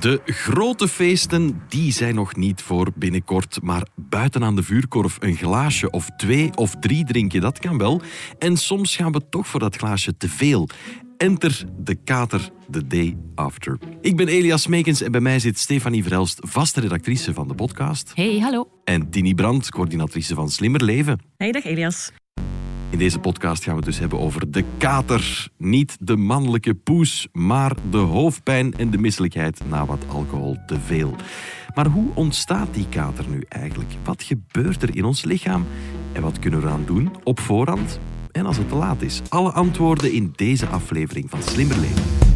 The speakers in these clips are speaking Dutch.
De grote feesten, die zijn nog niet voor binnenkort. Maar buiten aan de vuurkorf een glaasje of twee of drie drinken, dat kan wel. En soms gaan we toch voor dat glaasje te veel. Enter de kater the day after. Ik ben Elias Meekens en bij mij zit Stefanie Verhelst, vaste redactrice van de podcast. Hey, hallo. En Tini Brandt, coördinatrice van Slimmer Leven. Hey, dag Elias. In deze podcast gaan we dus hebben over de kater. Niet de mannelijke poes, maar de hoofdpijn en de misselijkheid na wat alcohol te veel. Maar hoe ontstaat die kater nu eigenlijk? Wat gebeurt er in ons lichaam? En wat kunnen we eraan doen op voorhand en als het te laat is? Alle antwoorden in deze aflevering van Slimmer Leven.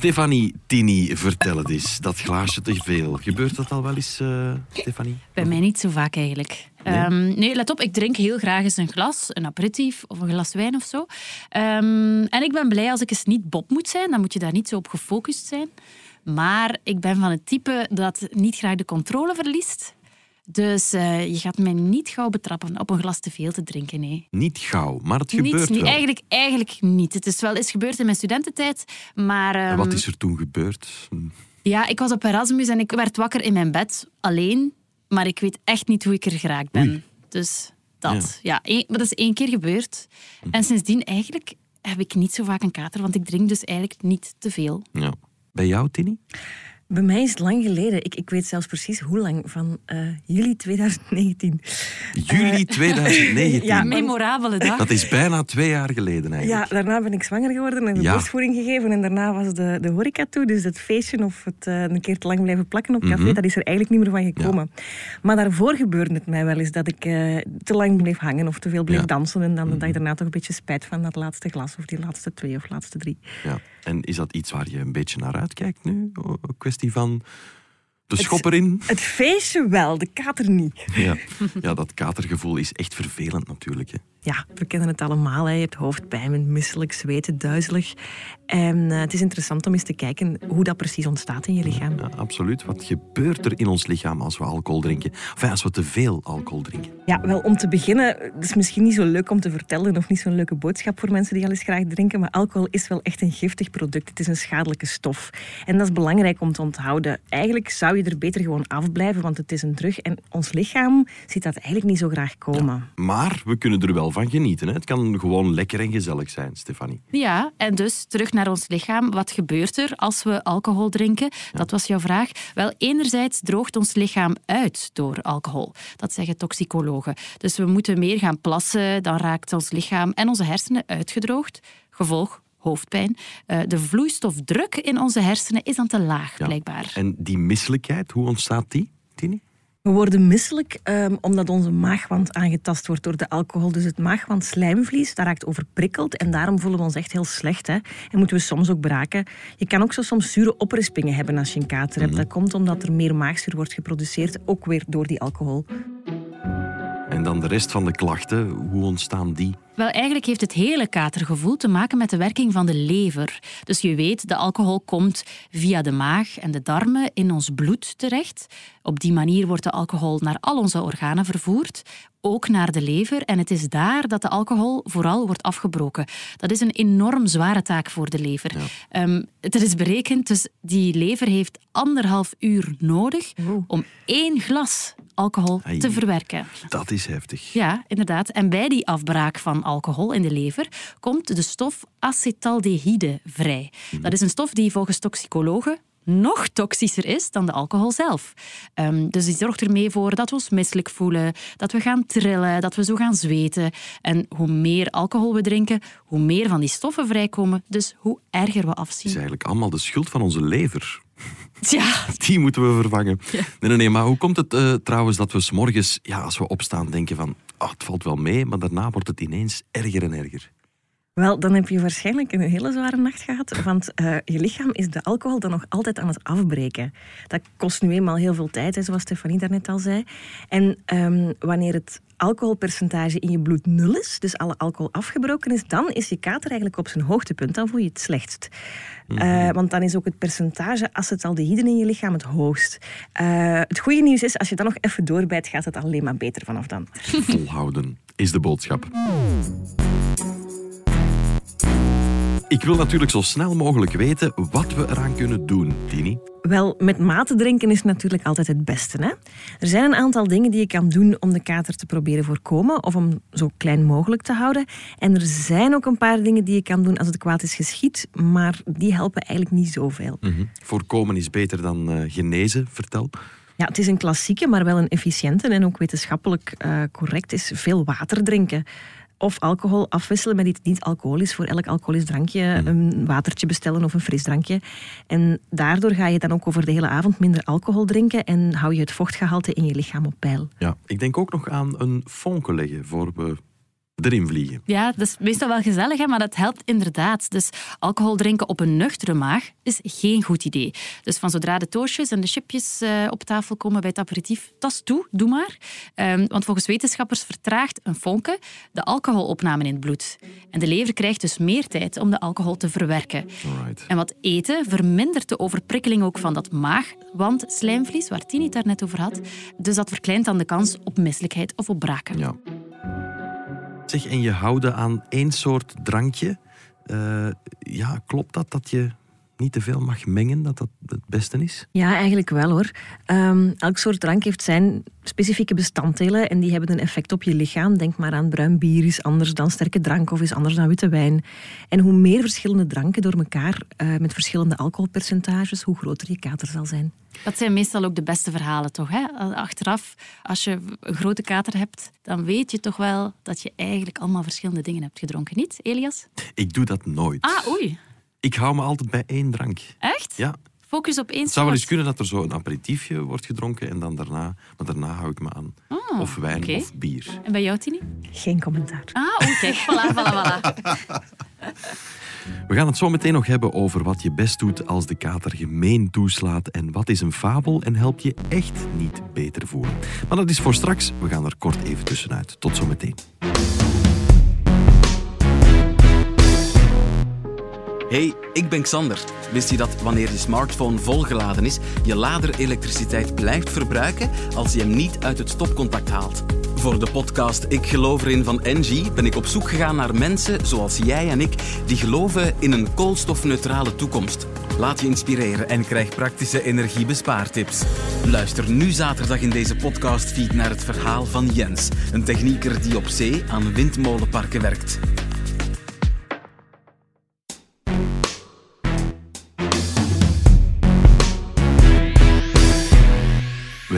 Stefanie, Tini, vertel het eens. Dat glaasje te veel. Gebeurt dat al wel eens, eh, Stefanie? Bij mij niet zo vaak eigenlijk. Nee? Ehm, nee, let op, ik drink heel graag eens een glas, een aperitief of een glas wijn of zo. Ehm, en ik ben blij als ik eens niet Bob moet zijn, dan moet je daar niet zo op gefocust zijn. Maar ik ben van het type dat niet graag de controle verliest. Dus eh, je gaat mij niet gauw betrappen op een glas te veel te drinken, nee. Niet gauw, maar het gebeurt niet, wel. eigenlijk, eigenlijk niet. Het is wel eens gebeurd in mijn studententijd, maar... En ehm, wat is er toen gebeurd? Ja, ik was op Erasmus en ik werd wakker in mijn bed, alleen. Maar ik weet echt niet hoe ik er geraakt ben. Oei. Dus dat. Ja, één- maar dat is één keer gebeurd. En sindsdien eigenlijk heb ik niet zo vaak een kater, want ik drink dus eigenlijk niet te veel. Ja. Bij jou, Tini? Bij mij is het lang geleden. Ik, ik weet zelfs precies hoe lang. Van eh, juli 2019. Juli 2019. ja, Een memorabele dag. Dat is bijna twee jaar geleden Ja, eigenlijk. daarna ben ik zwanger geworden en de Ja. borstvoeding gegeven. En daarna was de, de horeca toe. Dus het feestje of het eh, een keer te lang blijven plakken op café, Mhm. dat is er eigenlijk niet meer van gekomen. Maar daarvoor gebeurde het mij wel eens dat ik eh, te lang bleef hangen of te veel bleef Ja. Mhm. dansen. En dan de dag daarna toch een beetje spijt van dat laatste glas of die laatste twee of laatste drie. Ja. En is dat iets waar je een beetje naar uitkijkt nu? Een kwestie van de schop erin? Het feestje wel, de kater niet. Ja. ja, dat katergevoel is echt vervelend natuurlijk. Hè. Ja, we kennen het allemaal. Hè. Je hebt hoofdpijn, misselijk, zweten, duizelig. En eh, het is interessant om eens te kijken hoe dat precies ontstaat in je lichaam. Ja, absoluut. Wat gebeurt er in ons lichaam als we alcohol drinken? Of als we te veel alcohol drinken? Ja, wel om te beginnen, het is misschien niet zo leuk om te vertellen of niet zo'n leuke boodschap voor mensen die al eens graag drinken, maar alcohol is wel echt een giftig product. Het is een schadelijke stof. En dat is belangrijk om te onthouden. Eigenlijk zou je er beter gewoon afblijven, want het is een drug en ons lichaam ziet dat eigenlijk niet zo graag komen. Maar we kunnen er wel van genieten. Hè. Het kan gewoon lekker en gezellig zijn, Stefanie. Ja, en dus terug naar ons lichaam. Wat gebeurt er als we alcohol drinken? Dat was jouw vraag. Wel, enerzijds droogt ons lichaam uit door alcohol. Dat zeggen toxicologen. Dus we moeten meer gaan plassen, dan raakt ons lichaam en onze hersenen uitgedroogd. Gevolg hoofdpijn. Eh, de vloeistofdruk in onze hersenen is dan te laag, Ja. blijkbaar. En die misselijkheid, hoe ontstaat die, Tini? We worden misselijk ehm, omdat onze maagwand aangetast wordt door de alcohol. Dus het maagwandslijmvlies, dat raakt overprikkeld en daarom voelen we ons echt heel slecht. Hè? En moeten we soms ook braken. Je kan ook zo soms zure oprispingen hebben als je een kater hebt. Dat komt omdat er meer maagzuur wordt geproduceerd, ook weer door die alcohol. En dan de rest van de klachten, hoe ontstaan die? Wel, eigenlijk heeft het hele katergevoel te maken met de werking van de lever. Dus je weet, de alcohol komt via de maag en de darmen in ons bloed terecht. Op die manier wordt de alcohol naar al onze organen vervoerd, ook naar de lever. En het is daar dat de alcohol vooral wordt afgebroken. Dat is een enorm zware taak voor de lever. Ehm, het is berekend, dus die lever heeft anderhalf uur nodig om één glas alcohol Ai. te verwerken. Dat is heftig. Ja, inderdaad. En bij die afbraak van alcohol in de lever komt de stof acetaldehyde vrij. Dat is een stof die volgens toxicologen nog toxischer is dan de alcohol zelf. Ehm, dus die zorgt ermee voor dat we ons misselijk voelen, dat we gaan trillen, dat we zo gaan zweten. En hoe meer alcohol we drinken, hoe meer van die stoffen vrijkomen, dus hoe erger we Het is afzien. eigenlijk allemaal de schuld van onze lever. Ja, Die moeten we vervangen. Nee, nee, nee, maar hoe komt het eh, trouwens dat we s'morgens, ja, als we opstaan, denken van, oh, het valt wel mee, maar daarna wordt het ineens erger en erger? Wel, dan heb je waarschijnlijk een hele zware nacht gehad, want uh, je lichaam is de alcohol dan nog altijd aan het afbreken. Dat kost nu eenmaal heel veel tijd, hè, zoals Stefanie daarnet al zei. En um, wanneer het alcoholpercentage in je bloed nul is, dus alle alcohol afgebroken is, dan is je kater eigenlijk op zijn hoogtepunt. Dan voel je het slechtst. Uh, want dan is ook het percentage acetaldehyden in je lichaam het hoogst. Uh, het goede nieuws is, als je dan nog even doorbijt, gaat het alleen maar beter vanaf dan. Volhouden is de boodschap. Ik wil natuurlijk zo snel mogelijk weten wat we eraan kunnen doen, Tini. Wel, met mate drinken is natuurlijk altijd het beste. Hè? Er zijn een aantal dingen die je kan doen om de kater te proberen voorkomen of om zo klein mogelijk te houden. En er zijn ook een paar dingen die je kan doen als het kwaad is geschied, maar die helpen eigenlijk niet zoveel. Mm Voorkomen is beter dan uh, genezen, vertel. Ja, het is een klassieke, maar wel een efficiënte en ook wetenschappelijk uh, correct is veel water drinken of alcohol afwisselen met iets niet alcoholisch. Voor elk alcoholisch drankje hmm. een watertje bestellen of een frisdrankje. En daardoor ga je dan ook over de hele avond minder alcohol drinken en hou je het vochtgehalte in je lichaam op peil. Ja, ik denk ook nog aan een fonken leggen voor we erin vliegen. Ja, dat is meestal wel gezellig, hè, maar dat helpt inderdaad. Dus alcohol drinken op een nuchtere maag is geen goed idee. Dus van zodra de toastjes en de chipjes uh, op tafel komen bij het aperitief, tas toe, doe maar. Um, want volgens wetenschappers vertraagt een fonke de alcoholopname in het bloed. En de lever krijgt dus meer tijd om de alcohol te verwerken. Alright. En wat eten vermindert de overprikkeling ook van dat maagwand slijmvlies, waar Tini het daar net over had. Dus dat verkleint dan de kans op misselijkheid of op braken. Ja. En je houden aan één soort drankje. Uh, ja, klopt dat dat je niet te veel mag mengen, dat dat het beste is? Ja, eigenlijk wel hoor. Um, elk soort drank heeft zijn specifieke bestanddelen en die hebben een effect op je lichaam. Denk maar aan bruin bier is anders dan sterke drank of is anders dan witte wijn. En hoe meer verschillende dranken door elkaar uh, met verschillende alcoholpercentages, hoe groter je kater zal zijn. Dat zijn meestal ook de beste verhalen, toch? Hè? Achteraf, als je een grote kater hebt, dan weet je toch wel dat je eigenlijk allemaal verschillende dingen hebt gedronken, niet, Elias? Ik doe dat nooit. Ah, oei. Ik hou me altijd bij één drank. Echt? Ja. Focus op één Het zou wel eens kunnen dat er zo een aperitiefje wordt gedronken en dan daarna, maar daarna hou ik me aan. Oh, of wijn oké. of bier. En bij jou, Tini? Geen commentaar. Ah, oei, kijk. Voilà, voilà, voilà. We gaan het zo meteen nog hebben over wat je best doet als de kater gemeen toeslaat en wat is een fabel en helpt je echt niet beter voelen. Maar dat is voor straks. We gaan er kort even tussenuit. Tot zometeen. Hey, ik ben Xander. Wist je dat wanneer je smartphone volgeladen is, je lader elektriciteit blijft verbruiken als je hem niet uit het stopcontact haalt? Voor de podcast Ik geloof erin van Engie ben ik op zoek gegaan naar mensen zoals jij en ik die geloven in een koolstofneutrale toekomst. Laat je inspireren en krijg praktische energiebespaartips. Luister nu zaterdag in deze podcastfeed naar het verhaal van Jens, een technieker die op zee aan windmolenparken werkt.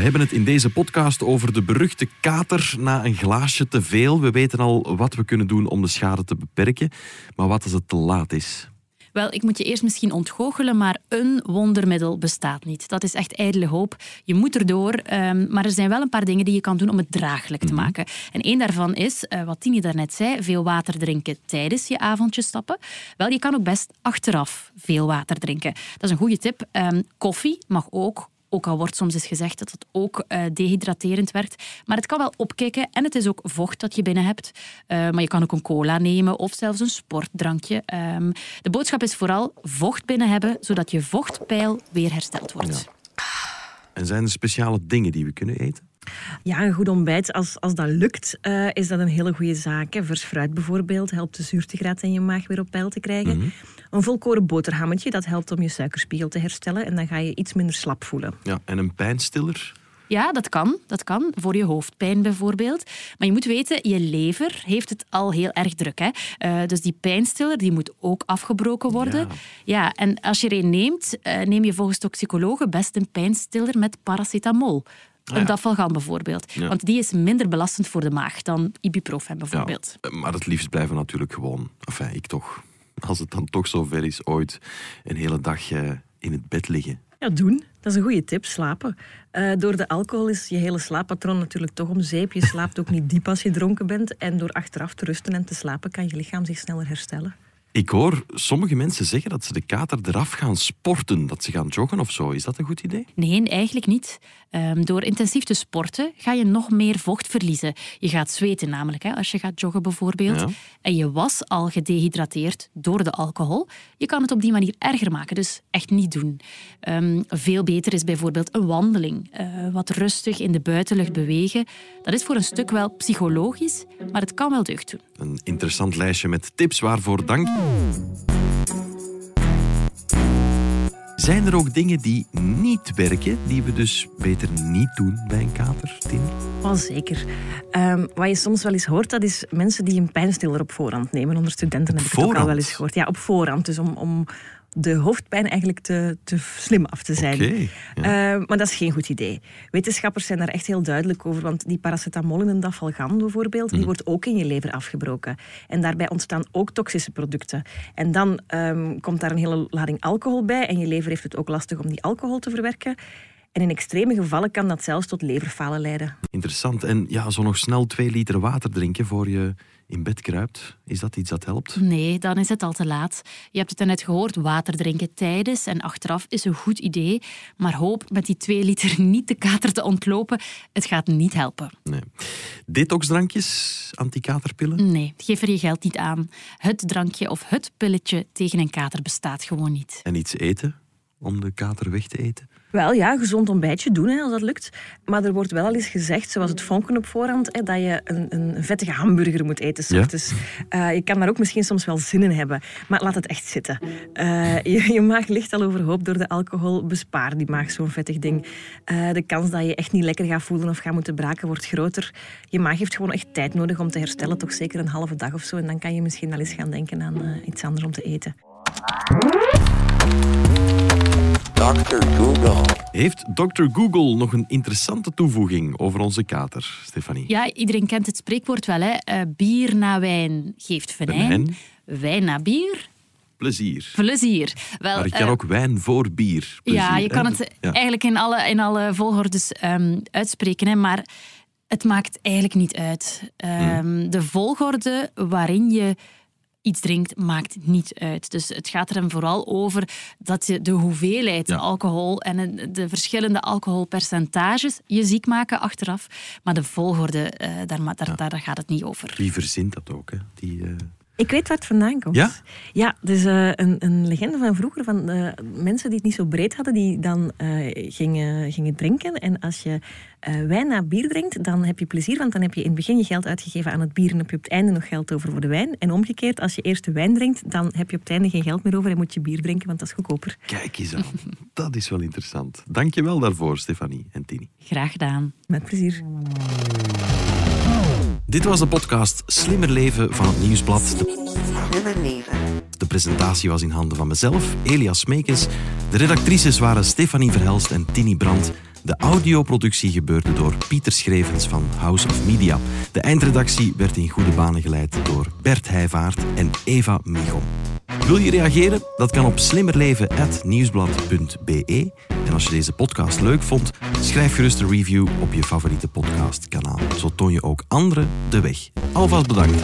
Hebben het in deze podcast over de beruchte kater na een glaasje te veel. We weten al wat we kunnen doen om de schade te beperken. Maar wat als het te laat is? Wel, ik moet je eerst misschien ontgoochelen, maar een wondermiddel bestaat niet. Dat is echt ijdele hoop. Je moet erdoor, um, maar er zijn wel een paar dingen die je kan doen om het draaglijk te maken. En één daarvan is, uh, wat Tini daarnet zei, veel water drinken tijdens je avondje stappen. Wel, je kan ook best achteraf veel water drinken. Dat is een goede tip. Um, koffie mag ook ook al wordt soms eens gezegd dat het ook uh, dehydraterend werkt. Maar het kan wel opkikken en het is ook vocht dat je binnen hebt. Uh, maar je kan ook een cola nemen of zelfs een sportdrankje. Um, de boodschap is vooral vocht binnen hebben, zodat je vochtpeil weer hersteld wordt. En zijn er speciale dingen die we kunnen eten? Ja, een goed ontbijt, als, als dat lukt, uh, is dat een hele goede zaak. Hè. Vers fruit bijvoorbeeld helpt de zuurtegraad in je maag weer op peil te krijgen. Mhm. Een volkoren boterhammetje, dat helpt om je suikerspiegel te herstellen. En dan ga je iets minder slap voelen. Ja, en een pijnstiller? Ja, dat kan. Dat kan. Voor je hoofdpijn bijvoorbeeld. Maar je moet weten, je lever heeft het al heel erg druk. Hè? Uh, dus die pijnstiller die moet ook afgebroken worden. Ja. Ja, en als je er een neemt, uh, neem je volgens toxicologen best een pijnstiller met paracetamol. Ah, Een ja. dafalgan bijvoorbeeld. Ja. Want die is minder belastend voor de maag dan ibuprofen bijvoorbeeld. Ja, maar het liefst blijven natuurlijk gewoon, enfin, ik toch, als het dan toch zover is, ooit een hele dag eh, in het bed liggen. Ja, doen. Dat is een goede tip, slapen. Uh, door de alcohol is je hele slaappatroon natuurlijk toch om zeep. Je slaapt ook niet diep als je dronken bent. En door achteraf te rusten en te slapen kan je lichaam zich sneller herstellen. Ik hoor sommige mensen zeggen dat ze de kater eraf gaan sporten, dat ze gaan joggen of zo. Is dat een goed idee? Nee, eigenlijk niet. Um, door intensief te sporten ga je nog meer vocht verliezen. Je gaat zweten namelijk, hè, als je gaat joggen bijvoorbeeld. En je was al gedehydrateerd door de alcohol. Je kan het op die manier erger maken, dus echt niet doen. Um, veel beter is bijvoorbeeld een wandeling. Uh, wat rustig in de buitenlucht bewegen. Dat is voor een stuk wel psychologisch, maar het kan wel deugd doen. Een interessant lijstje met tips waarvoor dank. Zijn er ook dingen die niet werken, die we dus beter niet doen bij een kater, Tini? Oh, zeker. Um, wat je soms wel eens hoort, dat is mensen die een pijnstiller op voorhand nemen. Onder studenten heb ik het ook al wel eens gehoord. Ja, op voorhand. Dus om, om de hoofdpijn eigenlijk te, te slim af te zijn. Okay, eh, maar dat is geen goed idee. Wetenschappers zijn daar echt heel duidelijk over, want die paracetamol in een dafalgan bijvoorbeeld, die mhm. wordt ook in je lever afgebroken. En daarbij ontstaan ook toxische producten. En dan um, komt daar een hele lading alcohol bij en je lever heeft het ook lastig om die alcohol te verwerken. En in extreme gevallen kan dat zelfs tot leverfalen leiden. Interessant. En ja, zo nog snel twee liter water drinken voor je in bed kruipt, is dat iets dat helpt? Nee, dan is het al te laat. Je hebt het net gehoord, water drinken tijdens en achteraf is een goed idee. Maar hoop met die twee liter niet de kater te ontlopen. Het gaat niet helpen. Nee. Detoxdrankjes, antikaterpillen? Nee, geef er je geld niet aan. Het drankje of het pilletje tegen een kater bestaat gewoon niet. En iets eten om de kater weg te eten? Wel ja, gezond ontbijtje doen hè, als dat lukt. Maar er wordt wel al eens gezegd, zoals het vonken op voorhand, hè, dat je een, een vettige hamburger moet eten. Ja? Uh, je kan daar ook misschien soms wel zin in hebben. Maar laat het echt zitten. Uh, je, je, maag ligt al overhoop door de alcohol. Bespaar die maag zo'n vettig ding. Uh, de kans dat je echt niet lekker gaat voelen of gaat moeten braken wordt groter. Je maag heeft gewoon echt tijd nodig om te herstellen. Toch zeker een halve dag of zo. En dan kan je misschien wel eens gaan denken aan iets anders om te eten. Dr. Google. Heeft Dr. Google nog een interessante toevoeging over onze kater, Stefanie? Ja, iedereen kent het spreekwoord wel. Hè? Uh, bier na wijn geeft venijn. Wijn na bier plezier. Plezier. Wel, maar ik kan uh, ook wijn voor bier. Plezier, ja, je kan het eigenlijk in alle, in alle volgordes um, uitspreken. Hè, maar het maakt eigenlijk niet uit. Um, hmm. De volgorde waarin je iets drinkt, maakt niet uit. Dus het gaat er hem vooral over dat je de hoeveelheid alcohol en de verschillende alcoholpercentages je ziek maken achteraf. Maar de volgorde, uh, daar, daar, daar, gaat het niet over. Wie verzint dat ook? Hè? Die, uh... Ik weet waar het vandaan komt. Ja? Ja, dus uh, een, een legende van vroeger van uh, mensen die het niet zo breed hadden, die dan uh, gingen, gingen drinken. En als je wijn na bier drinkt, dan heb je plezier, want dan heb je in het begin je geld uitgegeven aan het bier en heb je op het einde nog geld over voor de wijn. En omgekeerd, als je eerst de wijn drinkt, dan heb je op het einde geen geld meer over en moet je bier drinken, want dat is goedkoper. Kijk eens aan. dat is wel interessant. Dank je wel daarvoor, Stefanie en Tini. Graag gedaan. Met plezier. Dit was de podcast Slimmer Leven van het Nieuwsblad. Slimmer Leven. De presentatie was in handen van mezelf, Elias Meekens. De redactrices waren Stefanie Verhelst en Tini Brandt. De audioproductie gebeurde door Pieter Schrevens van House of Media. De eindredactie werd in goede banen geleid door Bert Heijvaart en Eva Michom. Wil je reageren? Dat kan op slimmerleven.nieuwsblad.be. En als je deze podcast leuk vond, schrijf gerust een review op je favoriete podcastkanaal. Zo toon je ook anderen de weg. Alvast bedankt.